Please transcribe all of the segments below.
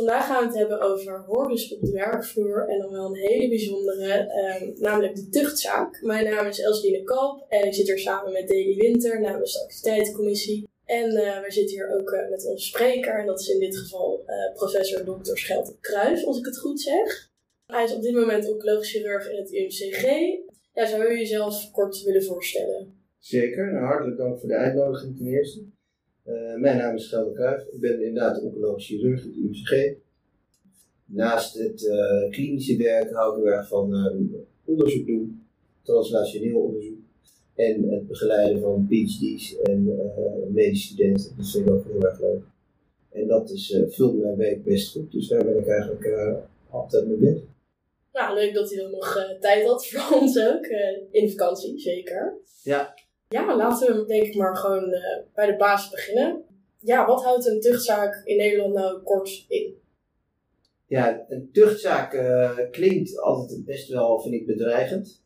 Vandaag gaan we het hebben over hordes op de werkvloer en dan wel een hele bijzondere, ehm, namelijk de tuchtzaak. Mijn naam is Elsline Kalp en ik zit hier samen met Deli Winter namens de activiteitencommissie. En uh, wij zitten hier ook uh, met onze spreker en dat is in dit geval uh, professor Dr. Schelte Kruijs, als ik het goed zeg. Hij is op dit moment oncologisch chirurg in het UMCG. Ja, zou u jezelf kort willen voorstellen? Zeker, nou, hartelijk dank voor de uitnodiging ten eerste. Uh, mijn naam is Gelder Kruijf. Ik ben inderdaad oncologisch chirurg in het UMCG. Naast het uh, klinische werk hou ik erg van uh, onderzoek doen, translationeel onderzoek. En het begeleiden van PhD's en medische studenten. Dat vind ik ook heel erg leuk. En dat is, vult mijn week best goed, dus daar ben ik eigenlijk altijd mee bezig. Nou, leuk dat hij dan nog tijd had voor ons ook. in vakantie, zeker. Ja, ja, laten we denk ik maar gewoon uh, bij de basis beginnen. Ja, wat houdt een tuchtzaak in Nederland nou kort in? Ja, een tuchtzaak uh, klinkt altijd best wel, vind ik, bedreigend.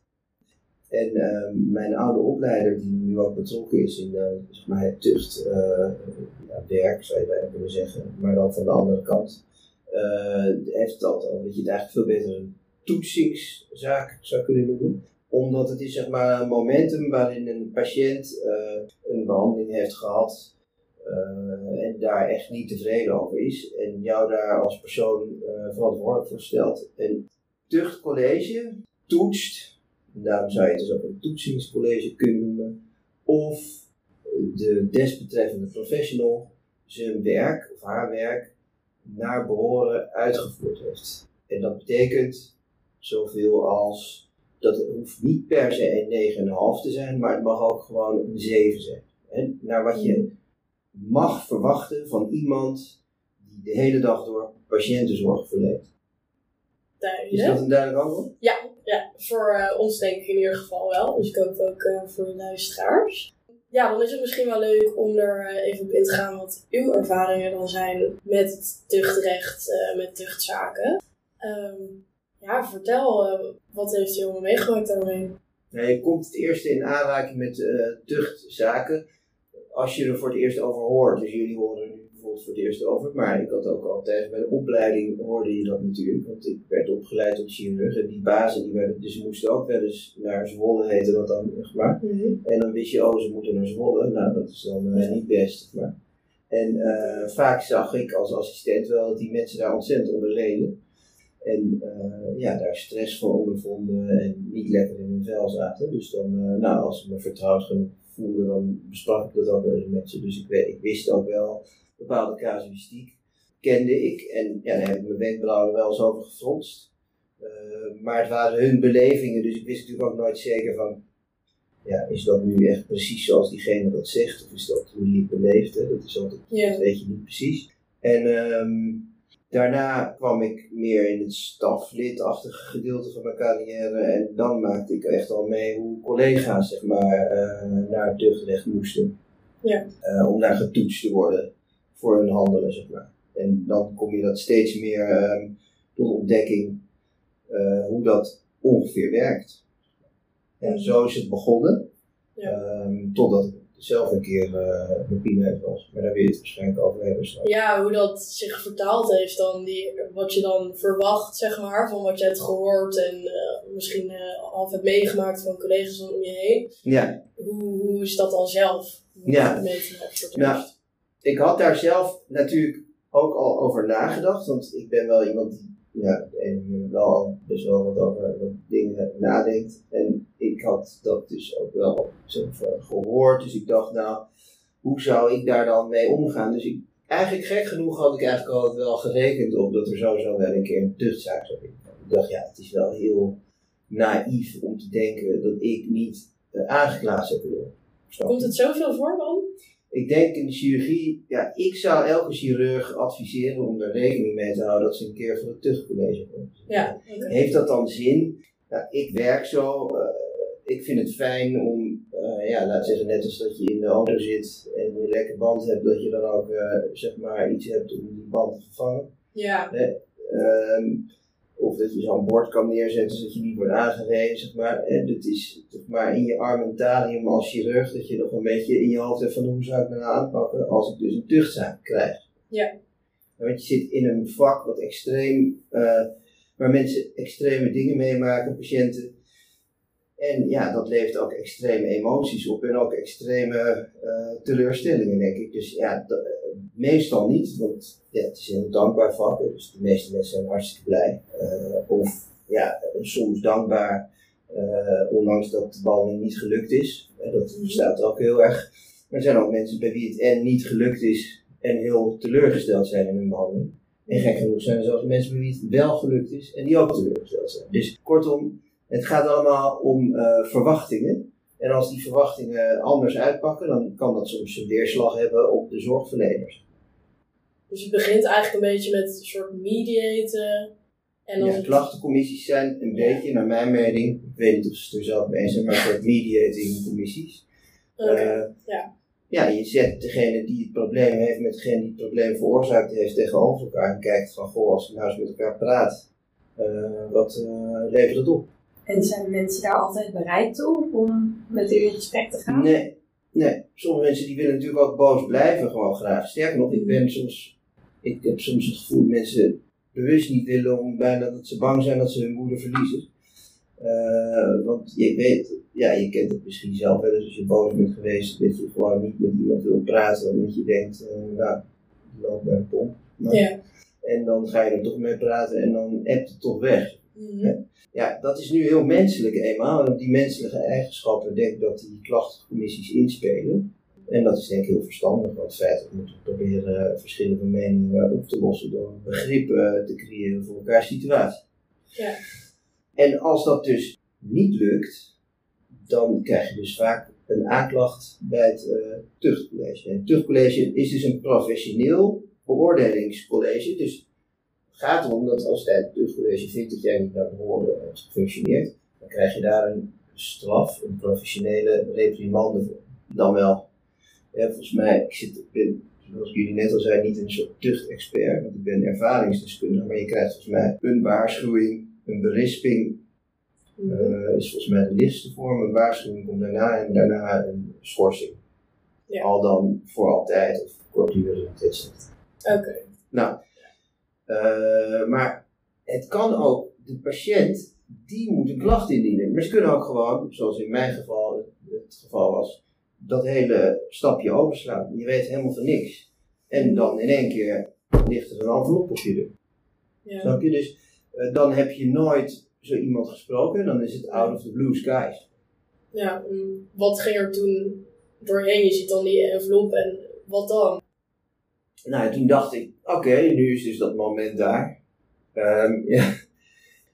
En uh, mijn oude opleider, die nu ook betrokken is in zeg maar het tuchtwerk, zou je bijna kunnen zeggen, maar dan van de andere kant, heeft altijd al dat je het eigenlijk veel beter een toetsingszaak zou kunnen noemen omdat het is zeg maar een momentum waarin een patiënt uh, een behandeling heeft gehad uh, en daar echt niet tevreden over is en jou daar als persoon uh, verantwoordelijk voor stelt. En tuchtcollege toetst, en daarom zou je het dus ook een toetsingscollege kunnen noemen, of de desbetreffende professional zijn werk of haar werk naar behoren uitgevoerd heeft. En dat betekent zoveel als dat hoeft niet per se een 9,5 te zijn, maar het mag ook gewoon een 7 zijn. En naar wat je mag verwachten van iemand die de hele dag door patiëntenzorg verleent. Duidelijk. Is dat een duidelijk antwoord? Ja, ja voor uh, ons denk ik in ieder geval wel. Dus ik hoop ook uh, voor de luisteraars. Ja, dan is het misschien wel leuk om er uh, even op in te gaan wat uw ervaringen dan zijn met het tuchtrecht, met tuchtzaken. Um, ja, vertel, uh, wat heeft je allemaal meegemaakt daarmee? Nou, je komt het eerste in aanraking met uh, tuchtzaken als je er voor het eerst over hoort. Dus jullie horen er nu bijvoorbeeld voor het eerst over. Maar ik had ook altijd bij de opleiding hoorde je dat natuurlijk. Want ik werd opgeleid tot chirurg. En die bazen die werden, dus moesten ook wel eens naar Zwolle heette dat dan, zeg maar. Mm -hmm. En dan wist je, oh ze moeten naar Zwolle. Nou, dat is dan uh, niet best, maar. En vaak zag ik als assistent wel dat die mensen daar ontzettend onder leden. En uh, ja, daar stress voor ondervonden en niet lekker in hun vel zaten. Dus dan, uh, nou, als ik me vertrouwd genoeg voelde, dan besprak ik dat ook wel eens met ze. Dus ik, weet, ik wist ook wel bepaalde casuïstiek, kende ik. En ja, daar heb ik mijn wenkbrauwen wel eens over gefronst. Uh, maar het waren hun belevingen, dus ik wist natuurlijk ook nooit zeker van, ja, is dat nu echt precies zoals diegene dat zegt? Of is dat hoe hij het beleeft? Hè? Dat is altijd, ja. dat weet je niet precies. En um, Daarna kwam ik meer in het staflidachtige gedeelte van mijn carrière en dan maakte ik echt al mee hoe collega's zeg maar, uh, naar het tuchtrecht moesten. Ja. Uh, om daar getoetst te worden voor hun handelen, zeg maar. En dan kom je dat steeds meer uh, tot ontdekking uh, hoe dat ongeveer werkt. En zo is het begonnen, ja. um, totdat zelf een keer uh, mijn pineut was. Maar daar wil je het waarschijnlijk over hebben. Straks. Ja, hoe dat zich vertaald heeft dan, die, wat je dan verwacht, zeg maar, van wat je hebt gehoord en uh, misschien uh, half hebt meegemaakt van collega's om je heen. Ja. Hoe, hoe is dat dan zelf? Ja. Nou, ik had daar zelf natuurlijk ook al over nagedacht, want ik ben wel iemand die ja, en wel best wel wat over wat dingen nadenkt. En ik had dat dus ook wel gehoord. Dus ik dacht, nou, hoe zou ik daar dan mee omgaan? Dus ik, eigenlijk gek genoeg had ik eigenlijk altijd wel gerekend op dat er sowieso wel een keer een tuchtzaak zou zijn. Ik dacht, ja, het is wel heel naïef om te denken dat ik niet uh, aangeklaagd zou worden. Komt het zoveel voor dan? Ik denk in de chirurgie, ja, ik zou elke chirurg adviseren om er rekening mee te houden dat ze een keer voor het tuchtcollege komt. Ja, okay. Heeft dat dan zin? Nou, ik werk zo, uh, ik vind het fijn om, uh, ja, laat zeggen, net als dat je in de auto zit en je lekker band hebt, dat je dan ook, uh, zeg maar, iets hebt om die band te vervangen. Ja. Um, of dat je zo'n bord kan neerzetten zodat je niet wordt aangereden, zeg maar. En dat is zeg maar in je armentarium als chirurg, dat je nog een beetje in je hoofd hebt van hoe zou ik me nou aanpakken als ik dus een tuchtzaak krijg. Ja. Want je zit in een vak wat extreem, uh, waar mensen extreme dingen meemaken, patiënten. En ja, dat levert ook extreme emoties op en ook extreme uh, teleurstellingen, denk ik. Dus ja, dat, meestal niet, want ja, het is een heel dankbaar vak, dus de meeste mensen zijn hartstikke blij. Uh, of ja, soms dankbaar, uh, ondanks dat de behandeling niet gelukt is. dat bestaat ook heel erg. Maar er zijn ook mensen bij wie het en niet gelukt is en heel teleurgesteld zijn in hun behandeling. En gek genoeg zijn er zelfs mensen bij wie het wel gelukt is en die ook teleurgesteld zijn. Dus kortom, het gaat allemaal om uh, verwachtingen. En als die verwachtingen anders uitpakken, dan kan dat soms een weerslag hebben op de zorgverleners. Dus je begint eigenlijk een beetje met een soort mediaten. En dan ja, klachtencommissies zijn een beetje, naar mijn mening, ik weet niet of ze het er zelf mee zijn, maar een soort mediating commissies. Okay. Uh, ja. ja, je zet degene die het probleem heeft met degene die het probleem veroorzaakt heeft tegenover elkaar en kijkt van, goh, als we nou eens met elkaar praten, uh, wat uh, levert het op? En zijn mensen daar altijd bereid toe om met u in gesprek te gaan? Nee, nee. Sommige mensen die willen natuurlijk ook boos blijven, gewoon graag. Sterker nog, ik ben soms, ik heb soms het gevoel dat mensen bewust niet willen om bijna dat ze bang zijn dat ze hun moeder verliezen. Uh, want je weet, ja, je kent het misschien zelf wel eens als je boos bent geweest, dat je gewoon niet met iemand wil praten, omdat je denkt, uh, nou, loop naar de pomp. Maar, ja. En dan ga je er toch mee praten en dan hebt het toch weg. Mhm. Ja, dat is nu heel menselijk eenmaal. En op die menselijke eigenschappen denk ik dat die klachtencommissies inspelen. En dat is denk ik heel verstandig, want feitelijk moeten we proberen verschillende meningen op te lossen door begrip te creëren voor elkaar situatie. Ja. En als dat dus niet lukt, dan krijg je dus vaak een aanklacht bij het uh, tuchtcollege. En het tuchtcollege is dus een professioneel beoordelingscollege. Dus gaat erom dat als het tuchtcollege vindt dat jij niet naar behoren hebt gefunctioneerd, dan krijg je daar een straf, een professionele reprimande voor. Dan wel. Ja, volgens mij, ik zit, ik ben, zoals jullie net al zeiden, niet een soort tuchtexpert, want ik ben ervaringsdeskundige, maar je krijgt volgens mij een waarschuwing, een berisping, uh, is volgens mij de lichtste vorm, een waarschuwing komt daarna en daarna een schorsing. Ja. Al dan voor altijd of kortdurend, etc. Oké. Nou, uh, maar het kan ook, de patiënt, die moet een klacht indienen. Maar ze kunnen ook gewoon, zoals in mijn geval het geval was, dat hele stapje overslaan. Je weet helemaal van niks. En dan in één keer ligt er een envelop op je deur. Ja. Snap je? Dus uh, dan heb je nooit zo iemand gesproken, dan is het out of the blue skies. Ja, um, wat ging er toen doorheen? Je ziet dan die envelop en wat dan? Nou, toen dacht ik, oké, okay, nu is dus dat moment daar. Um, ja.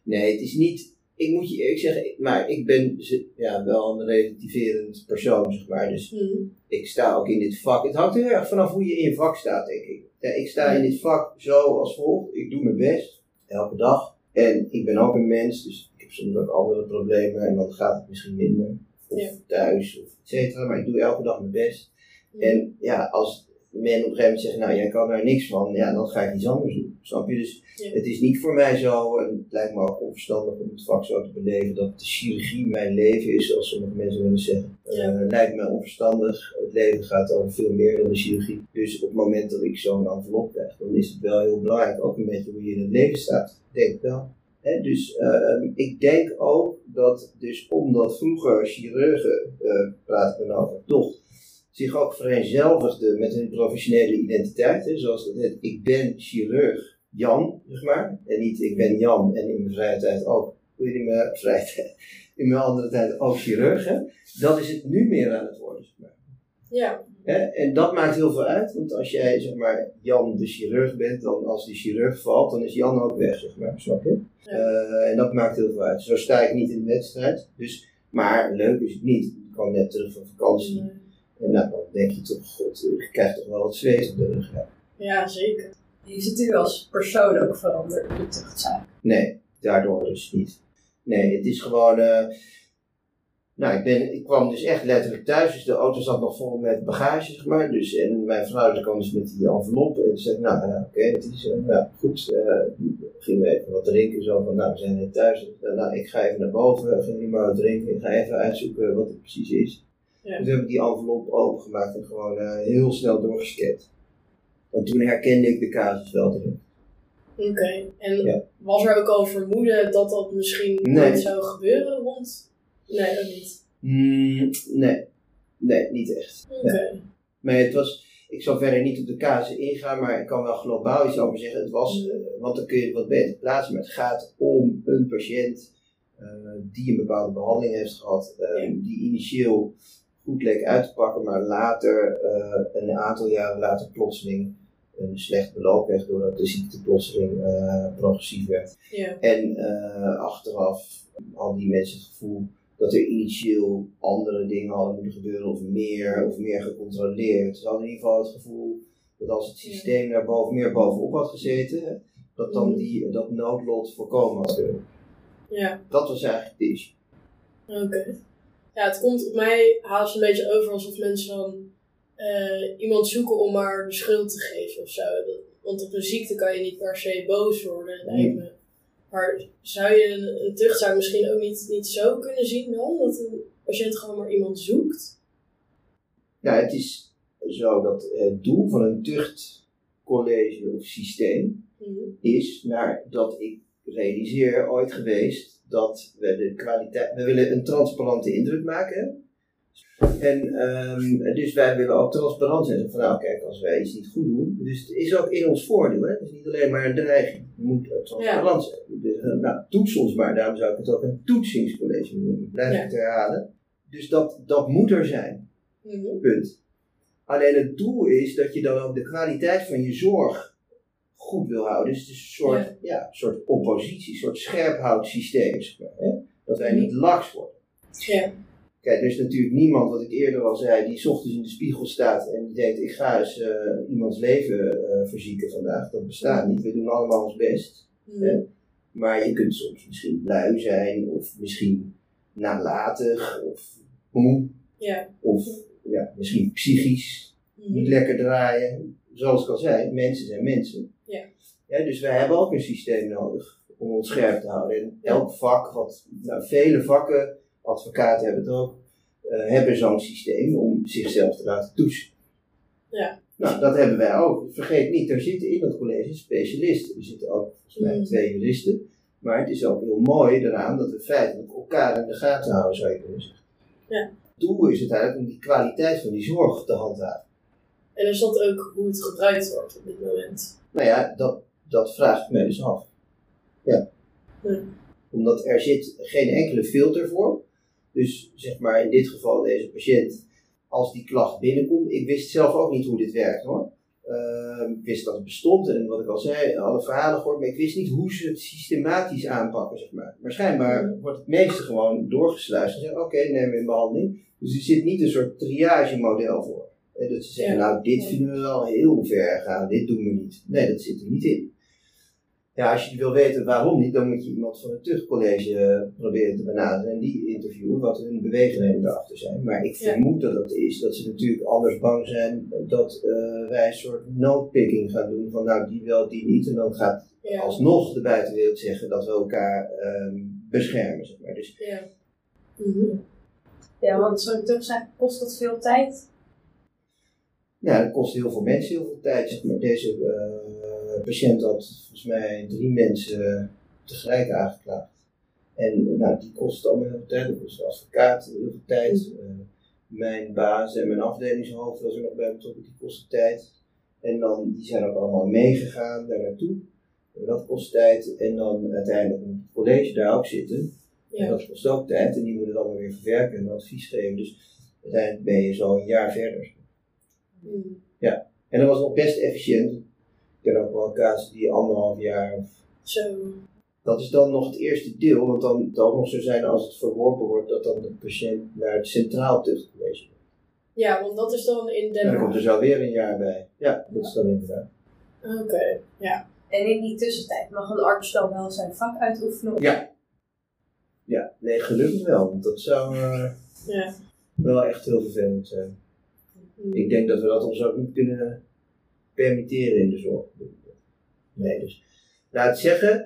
Nee, het is niet, ik moet je eerlijk zeggen, maar ik ben ja, wel een relativerend persoon, zeg maar. Dus hmm. ik sta ook in dit vak. Het hangt heel erg vanaf hoe je in je vak staat, denk ik. Ja, ik sta in dit vak zo als volgt. Ik doe mijn best, elke dag. En ik ben ook een mens, dus ik heb soms ook andere problemen en dan gaat het misschien minder. Of Ja. thuis, of et cetera. Maar ik doe elke dag mijn best. Hmm. En ja, als men op een gegeven moment zegt, nou jij kan daar niks van, ja, dan ga ik iets anders doen. Snap je? Dus Ja. het is niet voor mij zo, en het lijkt me ook onverstandig om het vak zo te beleven, dat de chirurgie mijn leven is, zoals sommige mensen willen zeggen. Ja. Eh, lijkt me onverstandig. Het leven gaat over veel meer dan de chirurgie. Dus op het moment dat ik zo'n envelop krijg, dan is het wel heel belangrijk, ook een beetje hoe je in het leven staat. Denk ik wel. Dus ehm, ik denk ook dat, dus omdat vroeger chirurgen, eh praat ik dan over, toch zich ook vereenzelvigden met hun professionele identiteit. Hè, zoals dat heet, ik ben chirurg Jan, zeg maar. En niet ik ben Jan en in mijn vrije tijd ook, in mijn vrije tijd, in mijn andere tijd ook chirurg. Hè. Dat is het nu meer aan het worden, zeg maar. Ja, Hè? En dat maakt heel veel uit, want als jij zeg maar Jan de chirurg bent, dan als die chirurg valt, dan is Jan ook weg, zeg maar, snap je? Ja. Eh, en dat maakt heel veel uit. Zo sta ik niet in de wedstrijd, dus, maar leuk is het niet. Ik kwam net terug van vakantie Nee. En nou, dan denk je toch, god, je krijgt toch wel wat zweet op de rug. Ja. zeker. Is het u als persoon ook veranderd in de tuchtzaak? Nee, daardoor dus niet. Nee, het is gewoon. eh, nou, ik, ben, ik kwam dus echt letterlijk thuis. Dus de auto zat nog vol met bagage, zeg maar. Dus, en mijn vrouw kwam dus met die envelop. En ze zei, nou ja, oké, het is eh, nou, goed. eh gingen we even wat drinken. Zo van, nou, we zijn net thuis. Eh, nou, ik ga even naar boven. Ging niet maar wat drinken. Ik ga even uitzoeken wat het precies is. Ja. Dus heb ik die envelop opengemaakt en gewoon eh, heel snel doorgescand. Want toen herkende ik de casus wel direct. Oké. En Ja. was er ook al vermoeden dat dat misschien Nee. niet zou gebeuren rond? Nee, dat niet. Mm, nee. Nee, niet echt. Oké. Maar het was, ik zal verder niet op de casus ingaan, maar ik kan wel globaal iets over zeggen. Het was, eh, want dan kun je het wat beter plaatsen, maar het gaat om een patiënt eh, die een bepaalde behandeling heeft gehad, eh, Ja. die initieel goed leek uit te pakken, maar later, eh, een aantal jaren later, plotseling een slecht beloop kreeg doordat de ziekte plotseling eh, progressief werd. Ja. En eh, achteraf hadden die mensen het gevoel dat er initieel andere dingen hadden moeten gebeuren, of meer, of meer gecontroleerd. Ze hadden in ieder geval het gevoel dat als het systeem daar boven, meer bovenop had gezeten, dat dan Mhm. die, dat noodlot voorkomen had kunnen. Ja. Dat was eigenlijk de issue. Oké. Ja, het komt op mij haast een beetje over alsof mensen dan eh, iemand zoeken om maar de schuld te geven of zo. Want op een ziekte kan je niet per se boos worden, lijkt me. Maar zou je een, een tuchtzaak misschien ook niet, niet zo kunnen zien dan? Dat een patiënt gewoon maar iemand zoekt? Nou, het is zo dat het doel van een tuchtcollege of systeem Mhm. is naar dat ik realiseer ooit geweest dat we de kwaliteit, we willen een transparante indruk maken. En ehm, dus wij willen ook transparant zijn. Van nou kijk, als wij iets niet goed doen, dus het is ook in ons voordeel. Hè? Het is niet alleen maar een dreiging. Je moet eh, transparant zijn. Dus, eh, nou, toets ons maar. Daarom zou ik het ook een toetsingscollege noemen. Blijf Ja. het herhalen. Dus dat, dat moet er zijn. Mhm. Punt. Alleen het doel is dat je dan ook de kwaliteit van je zorg goed wil houden. Dus het is een soort, Ja. soort oppositie, een soort scherphoudsysteem. Hè? Dat wij Mhm. niet laks worden. Ja. Kijk, er is natuurlijk niemand, wat ik eerder al zei, die 's ochtends in de spiegel staat en die denkt: ik ga eens eh, iemands leven eh, verzieken vandaag. Dat bestaat niet. We doen allemaal ons best. Mhm. Ja. Maar je kunt soms misschien lui zijn, of misschien nalatig, of moe, Ja. of ja, misschien psychisch Mhm. niet lekker draaien. Zoals ik al zei, mensen zijn mensen. Ja. Dus wij hebben ook een systeem nodig om ons scherp te houden. En elk vak, wat, nou, vele vakken, advocaten hebben het ook, eh, hebben zo'n systeem om zichzelf te laten toetsen. Ja. Nou, dat hebben wij ook. Vergeet niet, er zitten in dat college specialisten. Er zitten ook volgens mij Mhm. twee juristen. Maar het is ook heel mooi eraan dat we feitelijk elkaar in de gaten houden, zou je kunnen zeggen. Ja. Het doel is uiteindelijk om die kwaliteit van die zorg te handhaven. En is dat ook hoe het gebruikt wordt op dit moment? Nou ja, dat, dat vraag ik mij dus af. Ja. Ja. Omdat er zit geen enkele filter voor. Dus zeg maar in dit geval deze patiënt, als die klacht binnenkomt, ik wist zelf ook niet hoe dit werkt hoor. Ehm, ik wist dat het bestond en wat ik al zei, alle verhalen gehoord, maar ik wist niet hoe ze het systematisch aanpakken, zeg maar. Maar schijnbaar wordt het meeste gewoon doorgesluist en zeggen, oké, neem we in behandeling. Dus er zit niet een soort triage-model voor. En dat ze zeggen, nou, dit vinden we wel heel ver gaan, dit doen we niet. Nee, dat zit er niet in. Ja, als je wil weten waarom niet, dan moet je iemand van het tuchtcollege eh, proberen te benaderen en die interviewen wat hun beweegredenen erachter zijn. Maar ik Ja. vermoed dat dat is dat ze natuurlijk anders bang zijn dat eh, wij een soort noodpicking gaan doen van nou die wel, die niet. En dan gaat Ja. alsnog de buitenwereld zeggen dat we elkaar ehm, beschermen. Zeg maar. Dus Ja. Mhm. Ja, want zo'n tuchtzaak kost dat veel tijd. Ja, dat kost heel veel mensen heel veel tijd. Zeg maar. Deze eh, patiënt had volgens mij drie mensen tegelijk aangeklaagd. En nou, die kost allemaal heel veel tijd. Dat kost de advocaat heel veel tijd. Eh, mijn baas en mijn afdelingshoofd was er nog bij betrokken, die kostte tijd. En dan, die zijn ook allemaal meegegaan daar naartoe. Dat kost tijd. En dan uiteindelijk moet het college daar ook zitten. En Ja. dat kost ook tijd. En die moeten het allemaal weer verwerken en advies geven. Dus uiteindelijk ben je zo een jaar verder. Mhm. En dat was nog best efficiënt. Ik ken ook wel casus die anderhalf jaar. Of... Zo. Dat is dan nog het eerste deel, want dan het ook nog zo zijn als het verworpen wordt, dat dan de patiënt naar het centraal tuchtcollege gaat. Ja, want dat is dan in Den En dan komt er Haag. zo weer een jaar bij. Ja, dat is dan inderdaad. Oké, ja. En in die tussentijd mag een arts dan wel zijn vak uitoefenen. Ja. Ja, nee, gelukkig wel, want dat zou eh, Ja. wel echt heel vervelend zijn. Mhm. Ik denk dat we dat ons ook niet kunnen permitteren in de zorg. Nee, dus laat zeggen,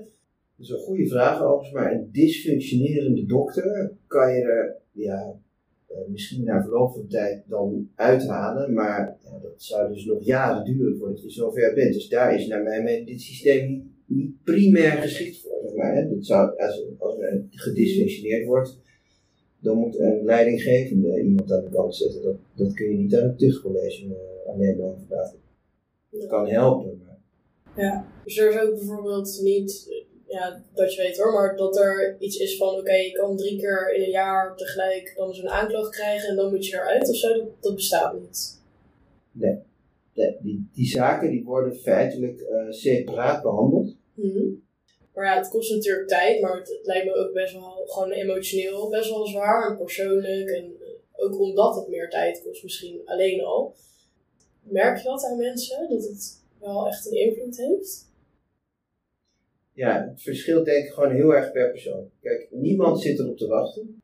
dat is een goede vraag overigens, maar een dysfunctionerende dokter kan je er, ja, eh, misschien na verloop van tijd dan uithalen, maar ja, dat zou dus nog jaren duren voordat je zover bent. Dus daar is naar mijn mening dit systeem niet, primair geschikt voor. Maar, hè. Dat zou, als, als er gedisfunctioneerd wordt, dan moet een leidinggevende iemand aan de kant zetten. Dat, dat kun je niet aan het tuchtcollege uh, alleen overdragen. Dat kan helpen. Ja, dus er is ook bijvoorbeeld niet ja, dat je weet hoor, maar dat er iets is van, oké, je kan drie keer in een jaar tegelijk dan zo'n aanklacht krijgen en dan moet je eruit of zo, dat, dat bestaat niet. Nee, nee die, die zaken die worden feitelijk uh, separaat behandeld. Mm Maar ja, het kost natuurlijk tijd, maar het, lijkt me ook best wel gewoon emotioneel best wel zwaar en persoonlijk. En eh, ook omdat het meer tijd kost, misschien alleen al. Merk je dat aan mensen, dat het wel echt een invloed heeft? ja, het verschilt denk ik gewoon heel erg per persoon. Kijk, niemand zit erop te wachten.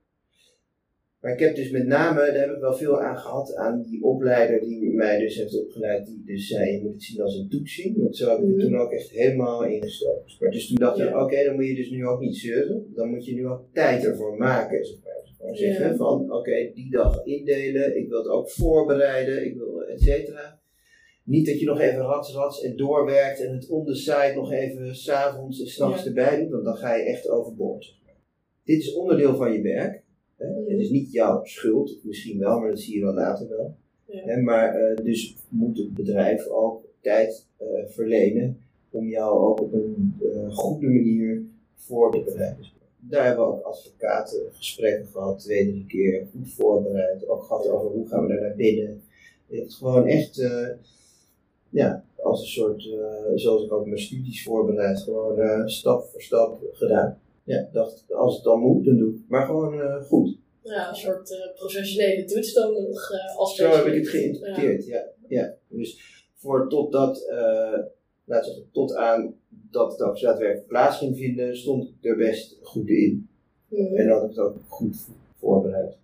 Maar ik heb dus met name, daar heb ik wel veel aan gehad, aan die opleider die mij dus heeft opgeleid, die dus zei, je moet het zien als een toetsing. Want zo heb ik het mhm. toen ook echt helemaal ingestoken. Maar dus toen dacht ik, oké, dan moet je dus nu ook niet zeuren. Dan moet je nu ook tijd ervoor maken, zeg maar. Gewoon zeggen van, oké, die dag indelen, ik wil het ook voorbereiden, ik wil, et cetera. Niet dat je nog even rats, rats en doorwerkt en het on the side nog even s'avonds en s'nachts ja. erbij doet, want dan ga je echt overboord. Dit is onderdeel van je werk. Hè? Het is niet jouw schuld, misschien wel, maar dat zie je wel later wel. Hè? Maar uh, dus moet het bedrijf ook tijd uh, verlenen om jou ook op een uh, goede manier voor te bereiden. Daar hebben we ook advocaten gesprekken gehad, twee, drie keer, goed voorbereid. Ook gehad over hoe gaan we daar naar binnen. Je hebt gewoon echt ja, als een soort, uh, zoals ik ook mijn studies voorbereid, gewoon uh, stap voor stap gedaan. Ja, dacht, als het dan moet, dan doe ik. Maar gewoon goed. Ja, een soort professionele toets dan nog als Zo heb ik het geïnterpreteerd, ja. ja. Dus voor totdat, laten we zeggen, tot aan dat het ook daadwerkelijk plaats ging vinden, stond ik er best goed in. Mm. En had ik het ook goed voorbereid.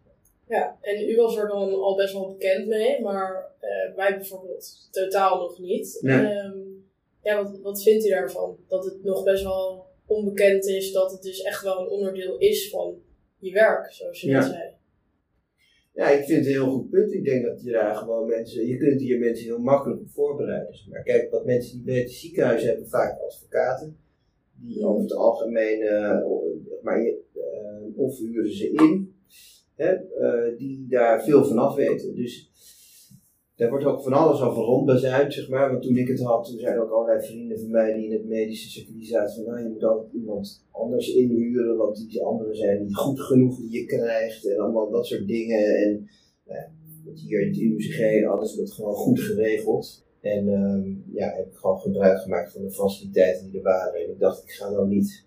Ja, en u was er dan al best wel bekend mee, maar uh, wij bijvoorbeeld totaal nog niet. Ehm, ja, wat, wat vindt u daarvan? Dat het nog best wel onbekend is, dat het dus echt wel een onderdeel is van je werk, zoals je net zei. Ja, ik vind het een heel goed punt. Ik denk dat je daar gewoon mensen, je kunt hier mensen heel makkelijk op voorbereiden. Maar kijk, wat mensen die weten, ziekenhuizen hebben vaak advocaten. Die over het algemeen, uh, maar je, uh, of huren ze in, hè, uh, die daar veel van af weten. Dus daar wordt ook van alles over rondbezuid, zeg maar. Want toen ik het had, toen zijn ook allerlei vrienden van mij die in het medische circuit zaten van, nou, je moet altijd iemand anders inhuren, want die anderen zijn niet goed genoeg die je krijgt en allemaal dat soort dingen. En nou, hier in het UMCG ze dat gewoon goed geregeld. En um, ja, heb ik gewoon gebruik gemaakt van de faciliteiten die er waren. En ik dacht, ik ga nou niet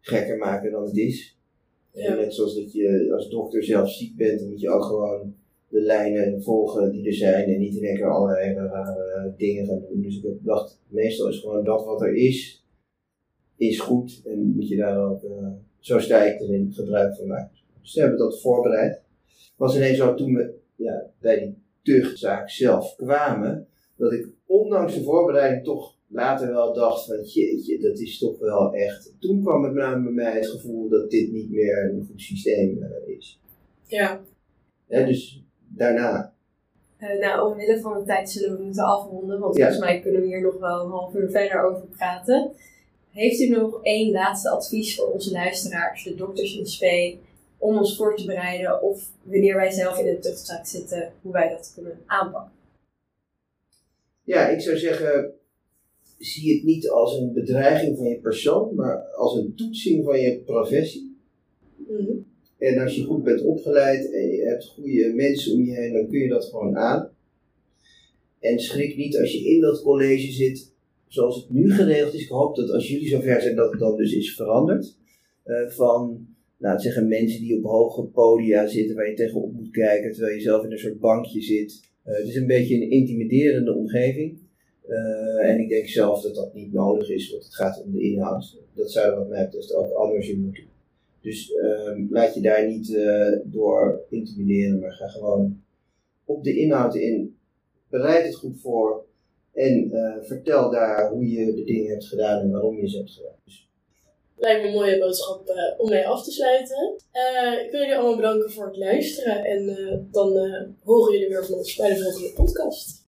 gekker maken dan het is. En net zoals dat je als dokter zelf ziek bent, dan moet je ook gewoon de lijnen volgen die er zijn en niet in één keer allerlei rare dingen gaan doen. Dus ik dacht, meestal is gewoon dat wat er is, is goed en moet je daar ook, uh, zo sta ik erin, gebruik van maken. Dus we hebben dat voorbereid. was ineens zo toen we ja, bij die tuchtzaak zelf kwamen, dat ik ondanks de voorbereiding toch later wel dacht van jeetje, dat is toch wel echt. Toen kwam het bij mij het gevoel dat dit niet meer een goed systeem uh, is. Ja. ja. Dus daarna? Uh, nou, omwille van de tijd zullen we moeten afronden, want volgens mij kunnen we hier nog wel een half uur verder over praten. Heeft u nog één laatste advies voor onze luisteraars, de dokters in spe, om ons voor te bereiden of wanneer wij zelf in de tuchtzaak zitten, hoe wij dat kunnen aanpakken? Ja, ik zou zeggen, zie het niet als een bedreiging van je persoon, maar als een toetsing van je professie. Mm en als je goed bent opgeleid en je hebt goede mensen om je heen, dan kun je dat gewoon aan. En schrik niet als je in dat college zit, zoals het nu geregeld is. Ik hoop dat als jullie zover zijn, dat het dan dus is veranderd. Uh, van, nou, zeggen mensen die op hoge podia zitten waar je tegenop moet kijken, terwijl je zelf in een soort bankje zit. Uh, het is een beetje een intimiderende omgeving. Uh, en ik denk zelf dat dat niet nodig is, want het gaat om de inhoud. Dat zou wat mij betreft ook anders in moeten. Dus uh, laat je daar niet uh, door intimideren, maar ga gewoon op de inhoud in. Bereid het goed voor en uh, vertel daar hoe je de dingen hebt gedaan en waarom je ze hebt gedaan. Dus lijkt me een mooie boodschap eh, om mee af te sluiten. Eh, ik wil jullie allemaal bedanken voor het luisteren. En dan horen jullie weer van ons bij de volgende podcast.